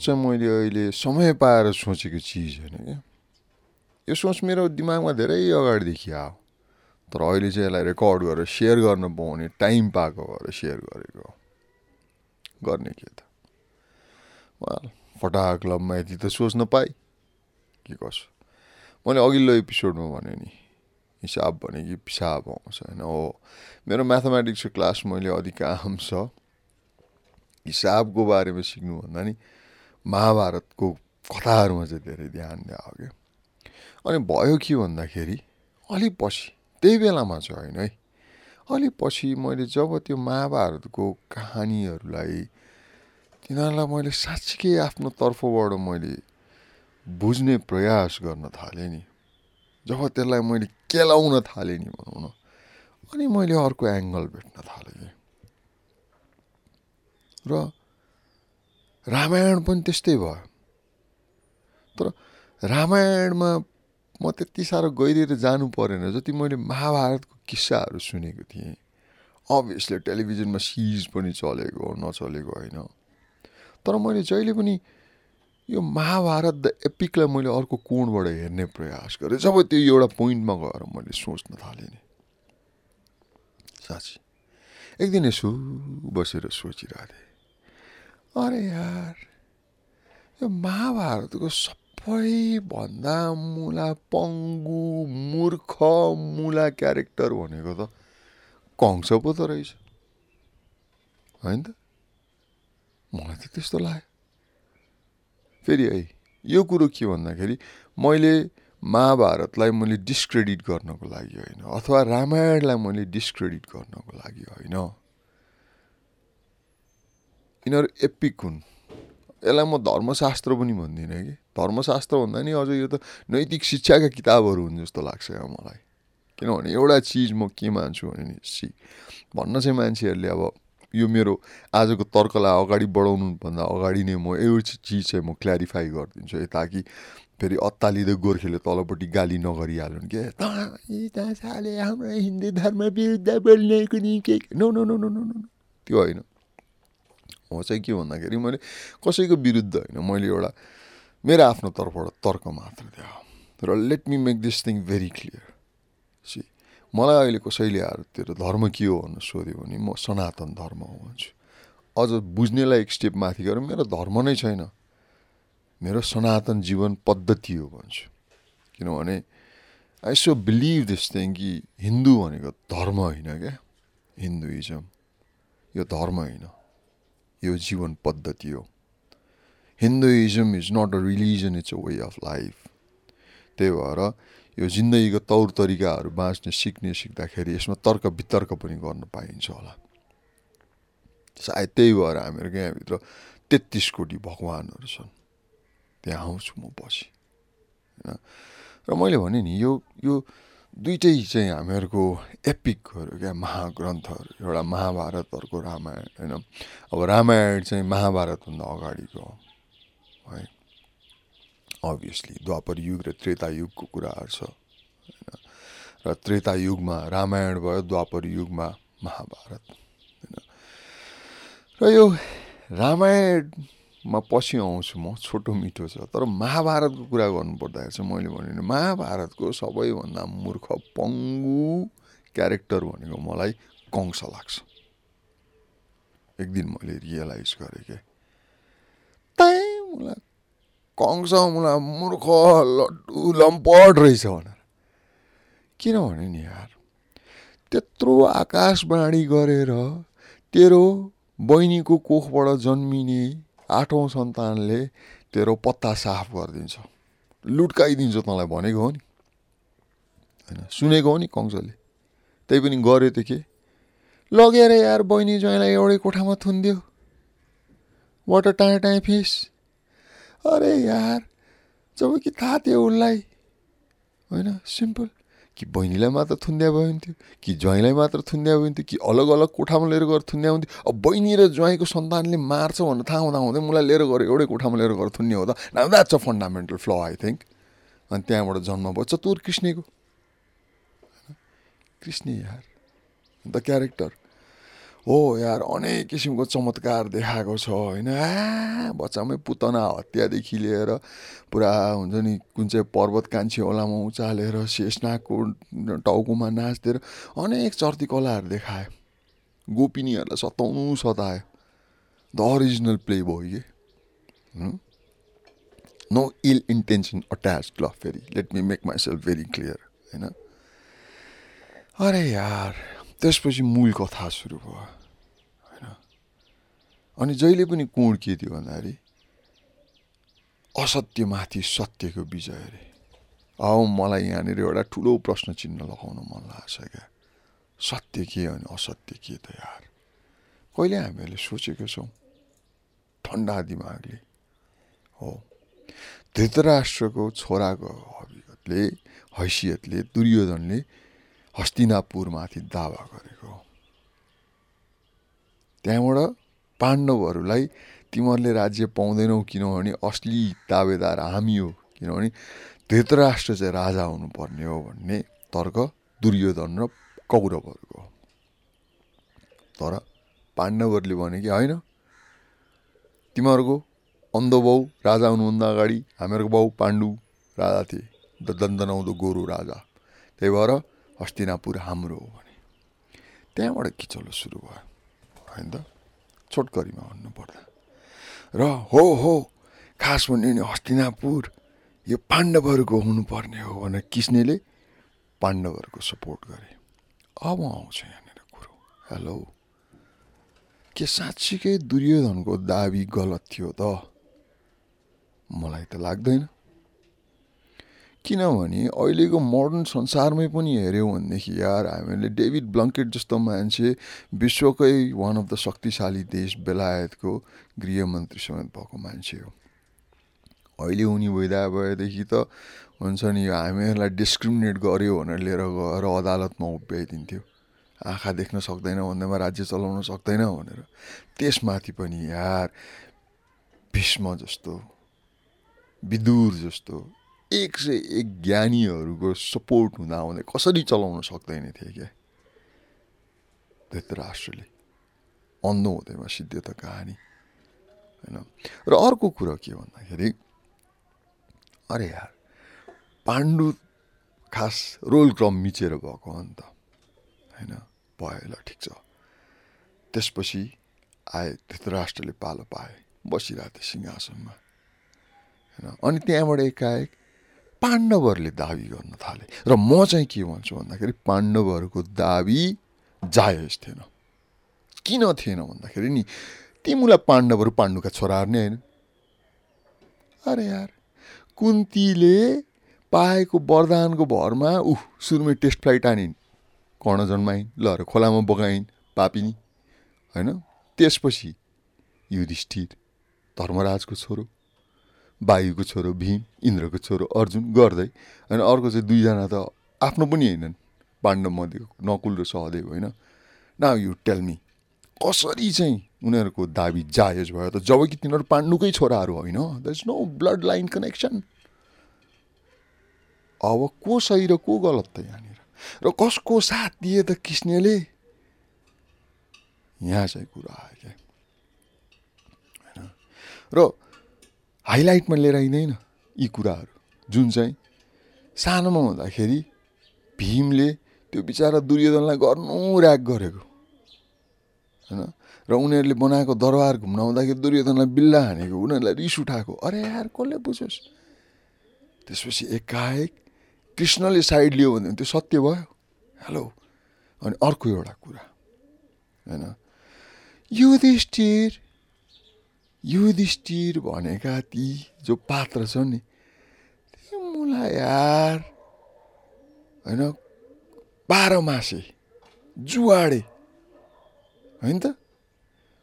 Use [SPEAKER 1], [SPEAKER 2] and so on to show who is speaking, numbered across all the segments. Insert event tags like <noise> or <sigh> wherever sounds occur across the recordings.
[SPEAKER 1] सोच मैले अहिले समय पाएर सोचेको चिज होइन क्या यो सोच मेरो दिमागमा धेरै अगाडिदेखि आयो तर अहिले चाहिँ यसलाई रेकर्ड गरेर सेयर गर्न पाउने टाइम पाएको भएर सेयर गरेको गर्ने के त फटाक क्लबमा यति त सोच्न पाएँ के कसो मैले अघिल्लो एपिसोडमा भने नि हिसाब भने कि पिसाब आउँछ होइन हो मेरो म्याथमेटिक्सको क्लास मैले अधिकांश हिसाबको बारेमा सिक्नुभन्दा नि महाभारतको कथाहरूमा चाहिँ धेरै ध्यान दिएको क्या अनि भयो के भन्दाखेरि अलिक पछि त्यही बेलामा चाहिँ होइन है अलिक पछि मैले जब त्यो महाभारतको कहानीहरूलाई तिनीहरूलाई मैले साँच्चीकै आफ्नो तर्फबाट मैले बुझ्ने प्रयास गर्न थालेँ नि। जब त्यसलाई मैले केलाउन थालेँ नि भनौँ न अनि मैले अर्को एङ्गल भेट्न थालेँ। र रामायण पनि त्यस्तै भयो। तर रामायणमा म त्यति साह्रो गहिरिएर जानु परेन। जति मैले महाभारतको किस्साहरू सुनेको थिएँ। अभियसली टेलिभिजनमा सिज पनि चलेको नचलेको होइन। तर मैले जहिले पनि यो महाभारत द एपिकलाई मैले अर्को कोणबाट हेर्ने प्रयास गरेँ। जब त्यो एउटा पोइन्टमा गएर मैले सोच्न थालेँ नि। साँच्ची। एक दिन यसो बसेर सोचिरहेको थिएँ अरे यार यो महाभारतको सबैभन्दा मुला पङ्गु मूर्ख मुला क्यारेक्टर भनेको त कंस पो त रहेछ। होइन त? मलाई त त्यस्तो लाग्यो। फेरि है यो कुरो के भन्दाखेरि मैले महाभारतलाई मैले डिस्क्रेडिट गर्नको लागि होइन अथवा रामायणलाई मैले डिस्क्रेडिट गर्नको लागि होइन। यिनीहरू एपिक हुन्। यसलाई म धर्मशास्त्र पनि भन्दिनँ कि। धर्मशास्त्र भन्दा नि अझ यो त नैतिक शिक्षाका किताबहरू हुन् जस्तो लाग्छ क्या मलाई। किनभने एउटा चिज म के मान्छु भने नि सि भन्न चाहिँ मान्छेहरूले अब यो मेरो आजको तर्कलाई अगाडि बढाउनुभन्दा अगाडि नै म एउटा चिज चाहिँ म क्ल्यारिफाई गरिदिन्छु। है ताकि फेरि अत्तालिँदै गोर्खेले तलपट्टि गाली नगरिहालुन् के? हाम्रो हिन्दू धर्म विरुद्ध बोल्ने कुनै के no no no no no त्यो होइन। म चाहिँ के भन्दाखेरि मैले कसैको विरुद्ध होइन मैले एउटा मेरो आफ्नो तर्फबाट तर्क मात्र दियो। र let me make this thing very clear see मलाई अहिले कसैले आएर तेरो धर्म के हो भनेर सोध्यो भने म सनातन धर्म हो भन्छु। अझ बुझ्नेलाई एक स्टेप माथि गएर मेरो धर्म नै छैन। मेरो सनातन जीवन पद्धति हो भन्छु। किनभने I so believe this thing कि हिन्दू भनेको धर्म होइन क्या? हिन्दुइजम। यो धर्म होइन। यो जीवन पद्धति हो Hinduism is not a religion it's a way of life त्यही भएर यो जिन्दगीको तौर तरिकाहरू बाँच्ने सिक्ने सिक्दाखेरि यसमा तर्क वितर्क पनि गर्न पाइन्छ होला. सायद त्यही भएर हामीहरूको यहाँभित्र तेत्तिस कोटी भगवान्हरू छन् त्यहाँ आउँछु म पछि होइन र मैले भने नि यो यो दुइटै चाहिँ हामीहरूको एपिकहरू क्या महाग्रन्थहरू एउटा महाभारत अर्को रामायण होइन? अब रामायण चाहिँ महाभारतभन्दा अगाडिको है अभियसली द्वापर युग र त्रेता युगको कुराहरू छ होइन? र त्रेता युगमा रामायण भयो द्वापर युगमा महाभारत होइन? र यो रामायणमा पछि आउँछु म छोटो मिठो छ। तर महाभारतको कुरा गर्नु पर्दाखेरि चाहिँ मैले भने महाभारतको सबैभन्दा मूर्ख पङ्गु क्यारेक्टर भनेको मलाई कंस लाग्छ। एक दिन मैले रियलाइज गरेँ क्या मलाई कंस मलाई मूर्ख लड्डु लम्पट रहेछ भनेर। किनभने नि यार त्यत्रो आकाशवाणी गरेर तेरो बहिनीको कोखबाट जन्मिने आठौँ सन्तानले तेरो पत्ता साफ गरिदिन्छ। लुट्काइदिन्छ तँलाई भनेको हो नि। होइन सुनेको हो नि कंसले। त्यही पनि गऱ्यो त के? लगेर यार बहिनी ज्वाइँलाई एउटै कोठामा थुनिदियो। What टाँ टाँ fees. अरे यार जब कि थाहा थियो उसलाई। होइन सिम्पल। कि बहिनीलाई मात्र थुन्द्या भयो हुन्थ्यो कि ज्वाइँलाई मात्र थुन्द्या भयो हुन्थ्यो कि अलग अलग कोठामा लिएर गएर थुन्द्या हुन्थ्यो। अब बहिनी र ज्वाइँको सन्तानले मार्छ भनेर थाहा हुँदा हुँदै मलाई लिएर गएर एउटै कोठामा लिएर गएर थुन्ने हो त। न that's a fundamental flaw I think अनि त्यहाँबाट जन्म भयो चतुर कृष्णको। कृष्ण यार द क्यारेक्टर हो यार अनेक किसिमको चमत्कार देखाएको छ होइन? आ बच्चामै पुतना हत्यादेखि लिएर पुरा हुन्छ नि कुन चाहिँ पर्वत कान्छी ओलामा उचालेर शेषनागको टाउकोमा नाचिदिएर अनेक चर्ती कलाहरू देखायो गोपिनीहरूलाई सताउनु सतायो द अरिजिनल प्ले भयो कि नो इल इन्टेन्सन अट्याच ल फेरि let me make myself very clear होइन? अरे यार त्यसपछि मूल कथा सुरु भयो होइन? अनि जहिले पनि कोण के थियो भन्दाखेरि असत्यमाथि सत्यको विजय अरे औ मलाई यहाँनिर एउटा ठुलो प्रश्न चिन्ह लगाउन मन लाग्छ क्या। सत्य के अनि असत्य के त यार कहिले हामीहरूले सोचेको छौँ? ठन्डा दिमागले। हो। धृतराष्ट्रको छोराको हविगतले हैसियतले दुर्योधनले हस्तिनापुरमाथि दावा गरेको त्यहाँबाट पाण्डवहरूलाई तिमीहरूले राज्य पाउँदैनौ किनभने असली दावेदार हामी हो किनभने धृतराष्ट्र चाहिँ राजा हुनुपर्ने हो भन्ने तर्क दुर्योधन र कौरवहरूको तर पाण्डवहरूले भने कि होइन तिमीहरूको अन्ध बाउ राजा हुनुभन्दा अगाडि हामीहरूको बाउ पाण्डु राजा थिए दन्दनाउँदो गोरु राजा। त्यही भएर हस्तिनापुर हाम्रो हो भने। त्यहाँबाट किचलो सुरु भयो। होइन त? छोटकरीमा भन्नुपर्दा। र हो हो खास भन्यो भने हस्तिनापुर यो पाण्डवहरूको हुनुपर्ने हो भनेर किस्नेले पाण्डवहरूको सपोर्ट गरे। अब आउँछ यहाँनिर कुरो। हेलो। के साँच्चीकै दुर्योधनको दाबी गलत थियो त? मलाई त लाग्दैन। किनभने अहिलेको मोडर्न संसारमै पनि हेऱ्यौँ भनेदेखि यार हामीले डेभिड ब्लङ्केट जस्तो मान्छे विश्वकै वान अफ द शक्तिशाली देश बेलायतको गृहमन्त्री समेत भएको मान्छे हो। अहिले उनी भइदा भएदेखि त हुन्छ नि हामीहरूलाई डिस्क्रिमिनेट गर्यो भनेर लिएर गएर अदालतमा उभ्याइदिन्थ्यो। आँखा देख्न सक्दैन भन्दैमा राज्य चलाउन सक्दैन भनेर। त्यसमाथि पनि यार भीष्म जस्तो विदुर जस्तो एक सय एक ज्ञानीहरूको सपोर्ट हुँदा हुँदै कसरी चलाउन सक्दैन थिए क्या? धृतराष्ट्रले अन्ध हुँदैमा सिद्ध त कहानी होइन? र अर्को कुरो के भन्दाखेरि अरे यार पाण्डु खास रोल क्रम मिचेर भएको हो नि त होइन? भयो ल ठिक छ। त्यसपछि आए धृतराष्ट्रले पालो पाए बसिरहेको थिएँ सिंहासनमा होइन? अनि त्यहाँबाट एकाएक पाण्डवहरूले दाबी गर्न थाले। र म चाहिँ के भन्छु भन्दाखेरि पाण्डवहरूको दाबी जायज थिएन। किन थिएन भन्दाखेरि नि ती मुला पाण्डवहरू पाण्डुका छोराहरू नै होइन। अरे यार कुन्तीले पाएको वरदानको भरमा ऊ सुरुमै टेस्ट फ्लाइट आनिन्। कर्ण जन्माइन् ल खोलामा बगाइन् पापिनी। होइन? त्यसपछि युधिष्ठिर धर्मराजको छोरो। वायुको छोरो भीम इन्द्रको छोरो अर्जुन गर्दै होइन अर्को चाहिँ दुईजना त आफ्नो पनि होइनन्। पाण्डव मध्येको नकुल र सहदेव होइन। न यु टेल मी कसरी चाहिँ उनीहरूको दाबी जायज भयो त? जब कि तिनीहरू पाण्डुकै छोराहरू होइन there is no blood line connection अब को सही र को गलत त यहाँनिर? र कसको साथ दिए त कृष्णले? यहाँ चाहिँ कुरा आयो क्या। होइन? र हाइलाइटमा लिएर आइँदैन यी कुराहरू। जुन चाहिँ सानोमा हुँदाखेरि भीमले त्यो बिचरा दुर्योधनलाई गर्नु ऱ्याक गरेको। होइन? र उनीहरूले बनाएको दरबार घुम्न आउँदाखेरि दुर्योधनलाई बिल्ला हानेको उनीहरूलाई रिस उठाएको। अरे यार कसले बुझोस्? त्यसपछि एकाएक कृष्णले साइड लियो भने त्यो सत्य भयो। हेलो? अनि अर्को एउटा कुरा। होइन? युधिष्ठिर युधिष्ठिर भनेका ती जो पात्र छ नि मलाई यार होइन बाह्र मासे जुवाडे होइन त?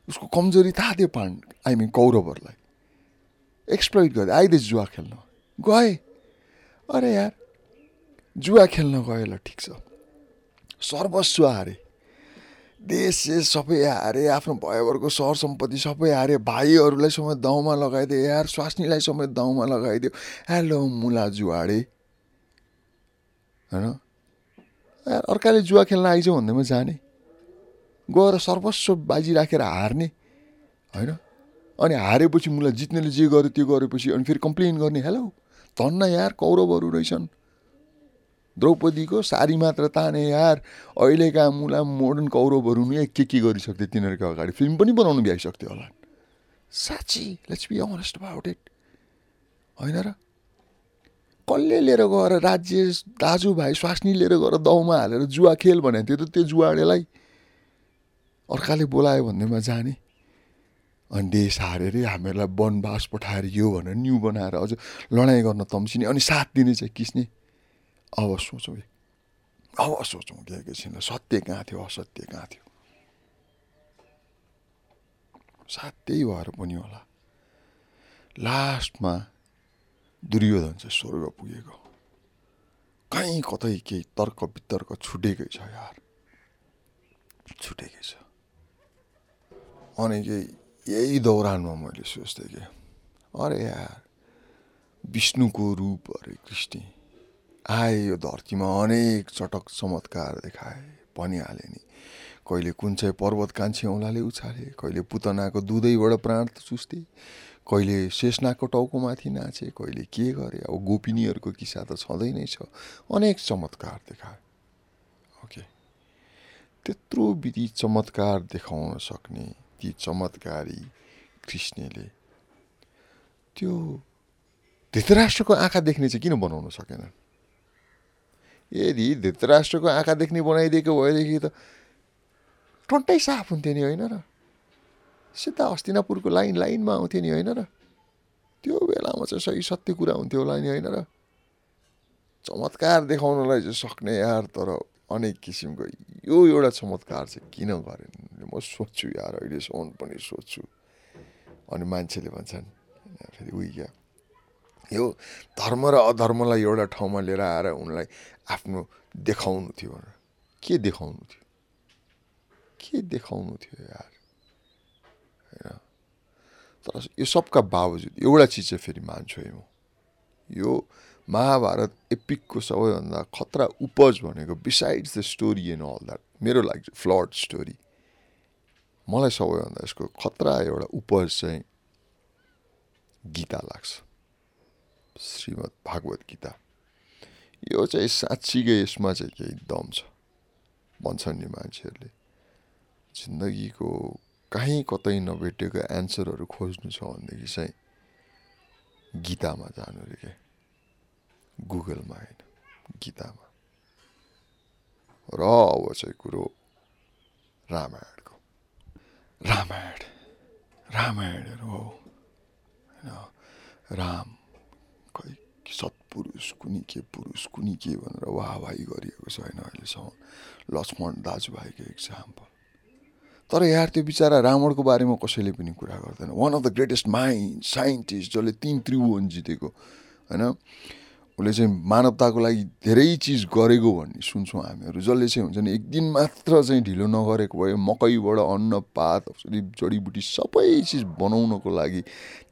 [SPEAKER 1] उसको कमजोरी थाहा थियो पाण्ड आई मिन कौरवहरूलाई। एक्सप्लोइट गर्दै आइदिएछ जुवा खेल्न। गए। अरे यार जुवा खेल्न गयो ल ठिक छ। सर्वस्व हारे। देश सबै हारे आफ्नो भयभरको सहर सम्पत्ति सबै हारे भाइहरूलाई समेत दाउमा लगाइदियो यार स्वास्नीलाई समेत दाउमा लगाइदियो। हेलो मुला जुवाडे। होइन? अर्काले जुवा खेल्न आइज भन्दैमा जाने। गएर सर्वस्व बाजी राखेर हार्ने। होइन? अनि हारेपछि मलाई जित्नेले जे गर्यो त्यो गरेपछि अनि फेरि कम्प्लेन गर्ने। हेलो धन्न यार कौरवहरू रहेछन्। द्रौपदीको सारी मात्र ताने यार। अहिलेका मुला मोडर्न कौरवहरू नि के के गरिसक्थ्यो तिनीहरूको अगाडि? फिल्म पनि बनाउनु भ्याइसक्थ्यो होला। साँच्ची let's be honest about it होइन र? कसले लिएर गएर राज्य दाजुभाइ स्वास्नी लिएर गएर दाउमा हालेर जुवा खेल भनेको थियो त त्यो जुवाडेलाई? अर्काले बोलायो भन्नेमा जाने। अनि देश हारेर हामीहरूलाई वनवास पठाएर यो भनेर न्यु बनाएर अझ लडाइँ गर्न तम्सिने अनि साथ दिने चाहिँ किस्ने। अब सोचौँ अब सोचौँ के एकैछिन सत्य कहाँ थियो असत्य कहाँ थियो साथ त्यही भएर पनि होला लास्टमा दुर्योधन चाहिँ स्वर्ग पुगेको कहीँ कतै केही तर्क वितर्क छुटेकै छ यार छुटेकै छ अनि केही यही दौरानमा मैले सोच्थेँ कि अरे यार विष्णुको रूप अरे कृष्ण आए यो धरतीमा अनेक चटक चमत्कार देखाए भनिहाले नि। कहिले कुन चाहिँ पर्वत कान्छी औँलाले उछाले कहिले पुतनाको दुधैबाट प्राण चुस्थे कहिले शेषनागको टाउको माथि नाचे कहिले के गरे अब गोपिनीहरूको किस्सा त छँदै नै छ। अनेक चमत्कार देखाए। ओके। त्यत्रो विधि चमत्कार देखाउन सक्ने ती चमत्कारी कृष्णले त्यो धृतराष्ट्रको आँखा देख्ने चाहिँ किन बनाउन सकेन? यदि धृतराष्ट्रको आँखा देख्ने बनाइदिएको भएदेखि त टन्टै साफ हुन्थ्यो नि होइन र। सिधा हस्तिनापुरको लाइन लाइनमा आउँथ्यो नि होइन र। त्यो बेलामा चाहिँ सही सत्य कुरा हुन्थ्यो होला नि होइन र। चमत्कार देखाउनलाई चाहिँ सक्ने यार तर अनेक किसिमको यो एउटा चमत्कार चाहिँ किन गरेन? म सोध्छु यार अहिलेसम्म पनि सोध्छु। अनि मान्छेले भन्छन् फेरि उयो क्या? यो धर्म र अधर्मलाई एउटा ठाउँमा लिएर आएर उनलाई आफ्नो देखाउनु थियो भनेर। के देखाउनु थियो? के देखाउनु थियो यार? होइन। तर यो सबका बावजुद एउटा चिज चाहिँ फेरि मान्छु है म। यो महाभारत एपिकको सबैभन्दा खतरा उपज भनेको besides the story and all that मेरो लागि फ्लड स्टोरी मलाई सबैभन्दा यसको खतरा एउटा उपज चाहिँ गीता लाग्छ। श्रीमद् भागवत गीता यो चाहिँ साँच्चीकै यसमा चाहिँ केही दम छ भन्छन् नि मान्छेहरूले जिन्दगीको कहीँ कतै नभेटेको एन्सरहरू खोज्नु छ भनेदेखि चाहिँ गीतामा जानु अरे क्या गुगलमा होइन गीतामा र अब चाहिँ कुरो रामायणको रामायण रामायणहरू हो होइन राम सत्पुरुष कुनी के पुरुष कुनी के भनेर वाहवाही गरिएको छ होइन अहिलेसम्म। लक्ष्मण दाजुभाइको इक्जाम्पल तर यार त्यो बिचरा रावणको बारेमा कसैले पनि कुरा गर्दैन। One of the greatest mind scientist जसले तिन त्रिभुवन जितेको होइन? उसले चाहिँ मानवताको लागि धेरै चिज गरेको भन्ने सुन्छौँ हामीहरू जसले चाहिँ हुन्छ नि एक दिन मात्र चाहिँ ढिलो नगरेको भए मकैबाट अन्न पात जडीबुटी सबै चिज बनाउनको लागि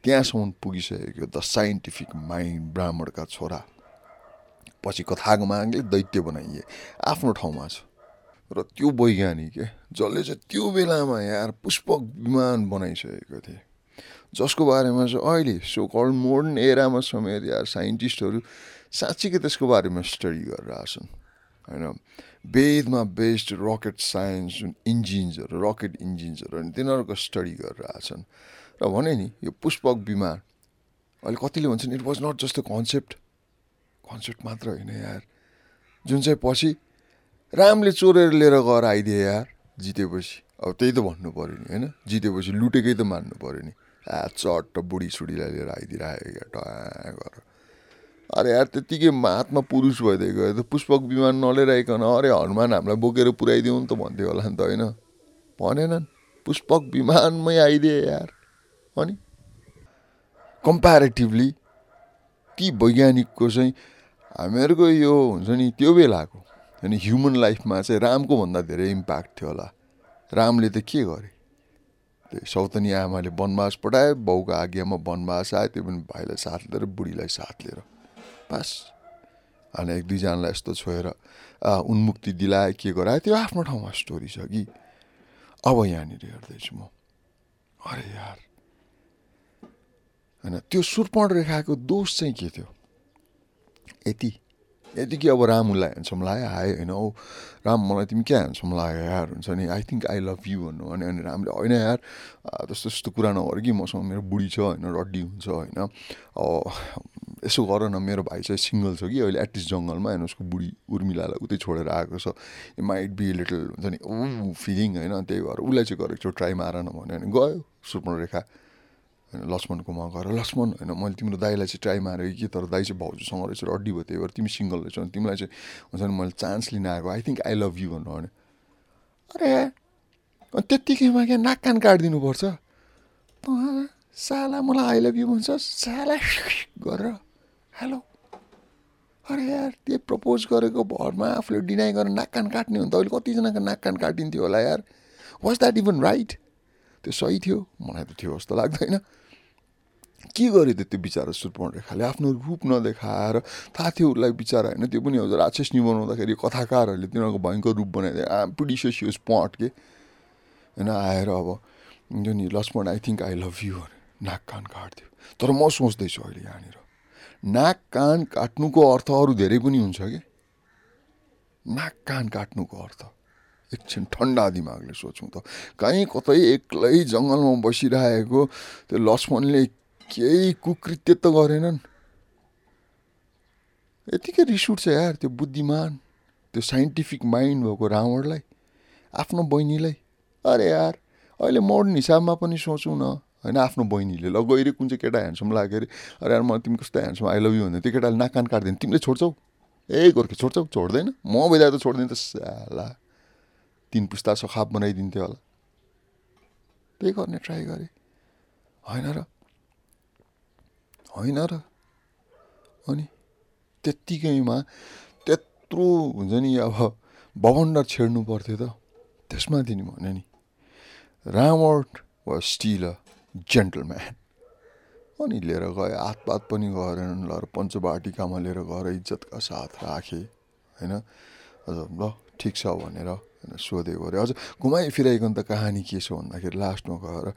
[SPEAKER 1] त्यहाँसम्म पुगिसकेको द साइन्टिफिक माइन्ड ब्राह्मणका छोरा। पछि कथाको मागले दैत्य बनाइए। आफ्नो ठाउँमा छ। र त्यो वैज्ञानिक जसले चाहिँ त्यो बेलामा यार पुष्पक विमान बनाइसकेको थिए। जसको बारेमा चाहिँ अहिले सो कल मोडर्न एरामा समेत यार साइन्टिस्टहरू साँच्चीकै त्यसको बारेमा स्टडी गरेर आछन् होइन? वेदमा बेस्ड रकेट साइन्स जुन इन्जिन्सहरू रकेट इन्जिन्सहरू अनि तिनीहरूको स्टडी गरेर आछन् र भने नि यो पुष्पक विमान अहिले कतिले भन्छन् it was not just the concept concept मात्र होइन यार। जुन चाहिँ पछि रामले चोरेर लिएर गएर आइदिए यार जितेपछि। अब त्यही त भन्नु पऱ्यो नि होइन? जितेपछि लुटेकै त मान्नु पऱ्यो नि। चट्ट बुढी सुडीलाई लिएर आइदिइरहेको क्या टया अरे यार त्यत्तिकै हातमा पुरुष भइदिएको त पुष्पक विमान नलिएर आइकन अरे हनुमान हामीलाई बोकेर पुऱ्याइदिउँ नि त भन्थ्यो होला नि त होइन? भनेनन्। पुष्पक विमानमै आइदिए यार। अनि? कम्पेरिटिभली ती वैज्ञानिकको चाहिँ हामीहरूको यो हुन्छ नि त्यो बेलाको अनि ह्युमन लाइफमा चाहिँ रामको भन्दा धेरै इम्प्याक्ट थियो होला। रामले त के गरे? त्यो सौतनी आमाले वनवास पठाए बाउको आज्ञामा वनवास आयो त्यो पनि भाइलाई साथ लिएर बुढीलाई साथ लिएर। बास। अनि एक दुईजनालाई यस्तो छोएर उन्मुक्ति दिलाए के गरायो त्यो आफ्नो ठाउँमा स्टोरी छ कि। अब यहाँनिर हेर्दैछु म। अरे यार। होइन त्यो सुर्पण रेखाको दोष चाहिँ के थियो? यति। यति कि अब राम उसलाई ह्यान्डसम लाग्यो हायो होइन औ राम मलाई तिमी क्या ह्यान्डसम लाग्यो यार हुन्छ नि I think I love you भन्नु भने अनि रामले होइन यार त्यस्तो त्यस्तो कुरा नगर कि मसँग मेरो बुढी छ होइन रड्डी हुन्छ होइन यसो गर न मेरो भाइ चाहिँ सिङ्गल छ कि अहिले एटलिस्ट जङ्गलमा होइन उसको बुढी उर्मिलालाई उतै छोडेर आएको छ माइट बी लिटल हुन्छ नि ऊ फिलिङ होइन त्यही भएर उसलाई चाहिँ गरेको एकचोटि ट्राई मार न भन्यो भने गयो सुपर्णरेखा होइन लक्ष्मणकोमा गएर लक्ष्मण होइन मैले तिम्रो दाईलाई चाहिँ ट्राई मारेँ कि तर दाई चाहिँ भाउजूसँग रहेछ अड्डी भयो त्यही भएर तिमी सिङ्गल रहेछ। भने तिमीलाई चाहिँ हुन्छ नि मैले चान्स लिन आएको। I think I love you भन्नु भने अरे त्यत्तिकैमा क्या नाक कान काटिदिनुपर्छ। साला मलाई आई लभ यु भन्छ साला <laughs> गरेर हेलो अरे यार त्यो प्रपोज गरेको भरमा आफूले डिनाइ गरेर नाक कान काट्ने हो भने त अहिले कतिजनाको नाक कान काटिन्थ्यो होला यार। वाज द्याट इभन राइट त्यो सही थियो मलाई त थियो जस्तो लाग्दैन। के गर्यो त त्यो बिचरा रेखाले आफ्नो रूप नदेखाएर थाहा थियो उसलाई बिचरा होइन? त्यो पनि हजुर राक्षसनी बनाउँदाखेरि कथाकारहरूले तिनीहरूको भयङ्कर रूप बनाइदियो आम पिडिसियस पट के? होइन आएर अब जो नि Lakshman I think I love you नाक कान काट्थ्यो। तर म सोच्दैछु अहिले यहाँनिर नाक कान काट्नुको अर्थ अरू धेरै पनि हुन्छ कि? नाक कान काट्नुको अर्थ। एकछिन ठन्डा दिमागले सोचौँ त। कहीँ कतै एक्लै जङ्गलमा बसिरहेको त्यो लक्ष्मणले केही कुकृत्य त गरेनन्। यतिकै रिस उठ्छ यार त्यो बुद्धिमान त्यो साइन्टिफिक माइन्ड भएको रावणलाई आफ्नो बहिनीलाई। अरे यार अहिले मोडर्न हिसाबमा पनि सोचौँ न। होइन आफ्नो बहिनीले ल गइरे कुन चाहिँ केटा ह्यान्डसम लाग्यो अरे? अरे यार म तिमी कस्तो ह्यान्डसम आई लभ यु भन्दा त्यो केटाले नाक कान काट्दैन तिमीले छोड्छौ? ए गोर्खे छोड्छौ? छोड्दैन। म बेला त छोड्दैन त साला। तिन पुस्ता सखाप बनाइदिन्थ्यो होला। त्यही गर्ने ट्राई गरेँ। होइन र होइन र। अनि त्यत्तिकैमा त्यत्रो हुन्छ नि अब बबन्डर छेड्नु पर्थ्यो त। त्यसमाथि नि भने नि रावण वा स्टिल अ जेन्टलम्यान। अनि लिएर गयो हातपात पनि गरेन ल पञ्चबाटिकामा लिएर गएर इज्जतका साथ राखेँ होइन? ल ठिक छ भनेर होइन सोधेको अरे। अझ घुमाइ फिराइकन त कहानी के छ भन्दाखेरि लास्टमा गएर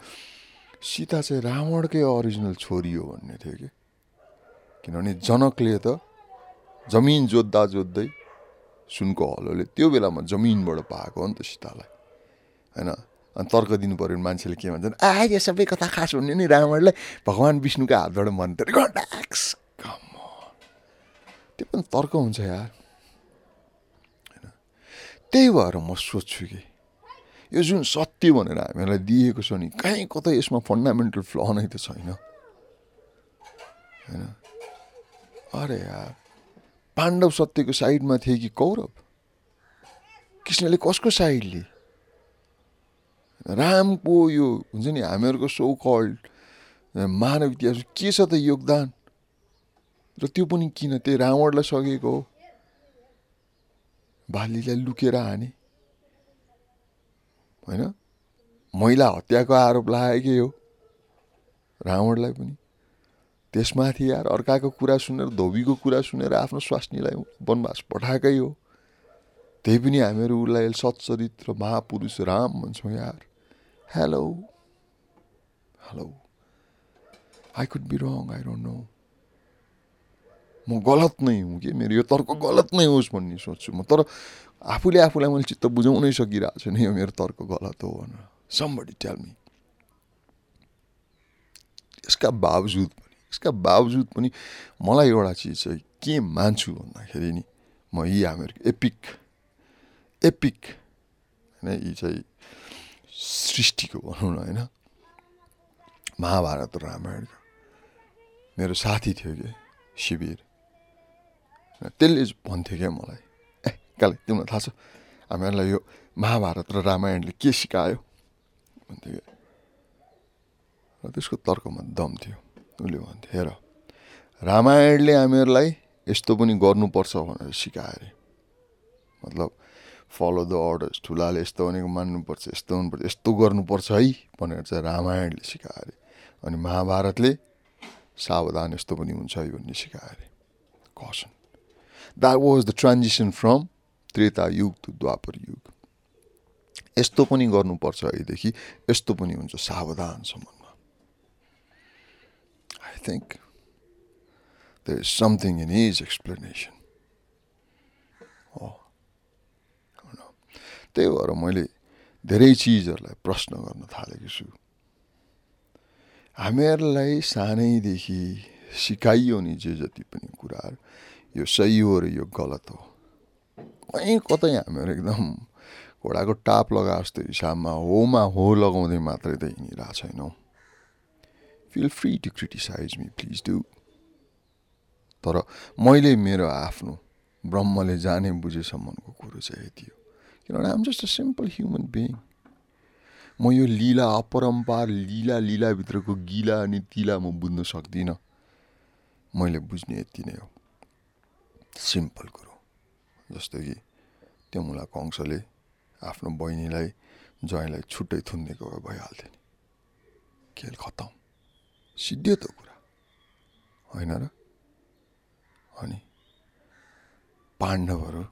[SPEAKER 1] सीता चाहिँ रावणकै अरिजिनल छोरी हो भन्ने थियो कि? किनभने जनकले त जमिन जोत्दा जोत्दै सुनको हलोले त्यो बेलामा जमिनबाट पाएको हो नि त सीतालाई। होइन? अनि तर्क दिनु पऱ्यो भने मान्छेले के भन्छन्? आ यो सबै कथा खास हुने नि रावणलाई। भगवान् विष्णुको हातबाट भन्थ्यो त्यो पनि तर्क हुन्छ यार। त्यही भएर म सोध्छु कि यो जुन सत्य भनेर हामीलाई दिएको छ नि। कहीँ कतै यसमा फन्डामेन्टल फ्ल नै त छैन। होइन? अरे यार पाण्डव सत्यको साइडमा थिए कि कौरव? कृष्णले कसको साइड लिए? रामको यो हुन्छ नि हामीहरूको सो कल्ड मानव इतिहास के छ त योगदान? र त्यो पनि किन? त्यही रावणलाई सकेको हो। बालीलाई लुकेर हाने। होइन? महिला हत्याको आरोप लागेकै हो। रावणलाई पनि। त्यसमाथि यार अर्काको कुरा सुनेर धोबीको कुरा सुनेर आफ्नो स्वास्नीलाई वनवास पठाएकै हो। त्यही पनि हामीहरू उसलाई सच्चरित्र महापुरुष राम भन्छौँ यार। Hello hello I could be wrong I don't know म गलत नै हुँ कि मेरो यो तर्क गलत नै होस् भन्ने सोच्छु म तर आफूले आफूलाई मैले चित्त बुझाउनै सकिरहेको छु नि यो मेरो तर्क गलत हो भनेर समबडी टेल मी यसका बावजुद पनि यसका बावजुद पनि मलाई एउटा चिज चाहिँ के मान्छु भन्दाखेरि नि म यी हामीहरू एपिक एपिक होइन यी चाहिँ सृष्टिको भनौँ न होइन महाभारत र रामायणको मेरो साथी थियो कि शिविर त्यसले भन्थ्यो क्या मलाई ए काले तिमीलाई थाहा छ हामीहरूलाई यो महाभारत र रामायणले के सिकायो भन्थ्यो क्या र त्यसको तर्कमा दम थियो उसले भन्थ्यो हेर रामायणले हामीहरूलाई यस्तो पनि गर्नुपर्छ भनेर सिकायो अरे मतलब फलो द अर्डर्स ठुलाले यस्तो भनेको मान्नुपर्छ यस्तो हुनुपर्छ यस्तो गर्नुपर्छ है भनेर चाहिँ रामायणले सिकायो अरे अनि महाभारतले सावधान यस्तो पनि हुन्छ है भन्ने सिकायो अरे कसन That was the transition from Treta Yuga to Dwapar Yuga. यस्तो पनि गर्नुपर्छ अहिलेदेखि यस्तो पनि हुन्छ सावधानसम्ममा I think there is something in his explanation त्यही भएर मैले धेरै चिजहरूलाई प्रश्न गर्न थालेको छु. हामीहरूलाई सानैदेखि सिकाइयो नि जे जति पनि कुराहरू यो सही हो र यो गलत हो कहीँ कतै हामीहरू एकदम घोडाको टाप लगाए जस्तो हिसाबमा होमा हो लगाउँदै मात्रै त हिँडिरहेको छैनौँ feel free to criticise me please do तर मैले मेरो आफ्नो ब्रह्मले जाने बुझेसम्मको कुरो चाहिँ यति हो किनभने I'm just a simple human being म यो लीला अपरम्पार लीला लीलाभित्रको गिला अनि तिला म बुझ्न सक्दिनँ मैले बुझ्ने यति नै हो सिम्पल कुरो। जस्तो कि त्यो मुला कंशले आफ्नो बहिनीलाई ज्वाइँलाई छुट्टै थुनिदिएको भए भइहाल्थ्यो नि। खेल खतम। सिद्धियो त कुरा। होइन र? अनि पाण्डवहरू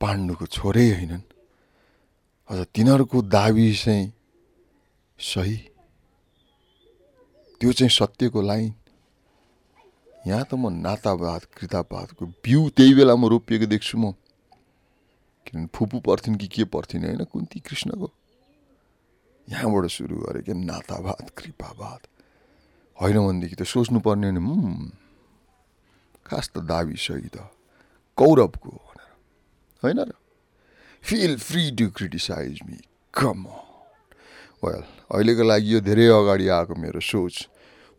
[SPEAKER 1] पाण्डुको छोरै होइनन्। अझ तिनीहरूको दाबी चाहिँ सही? त्यो चाहिँ सत्यको लाइन। यहाँ त म नातावाद कृतावादको बिउ त्यही बेला म रोपिएको देख्छु म। किनभने फुपू पर्थिन् कि के पर्थिन् होइन कुन्ती कृष्णको। यहाँबाट सुरु गरेँ कि नातावाद कृपावाद। होइन भनेदेखि त सोच्नुपर्ने भने खास त दाबी त कौरवको भनेर। होइन र? Feel free to criticise me come well अहिलेको लागि यो धेरै अगाडि आएको मेरो सोच।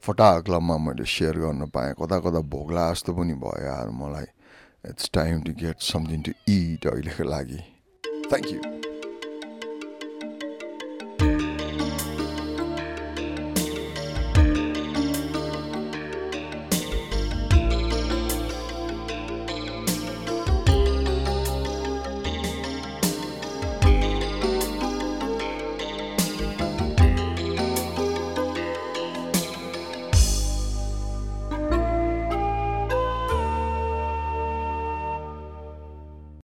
[SPEAKER 1] फटाक्लममा मैले सेयर गर्न पाएँ। कता कता भोग्ला जस्तो पनि भयो यार मलाई। It's time to get something to it अहिलेको लागि। Thank you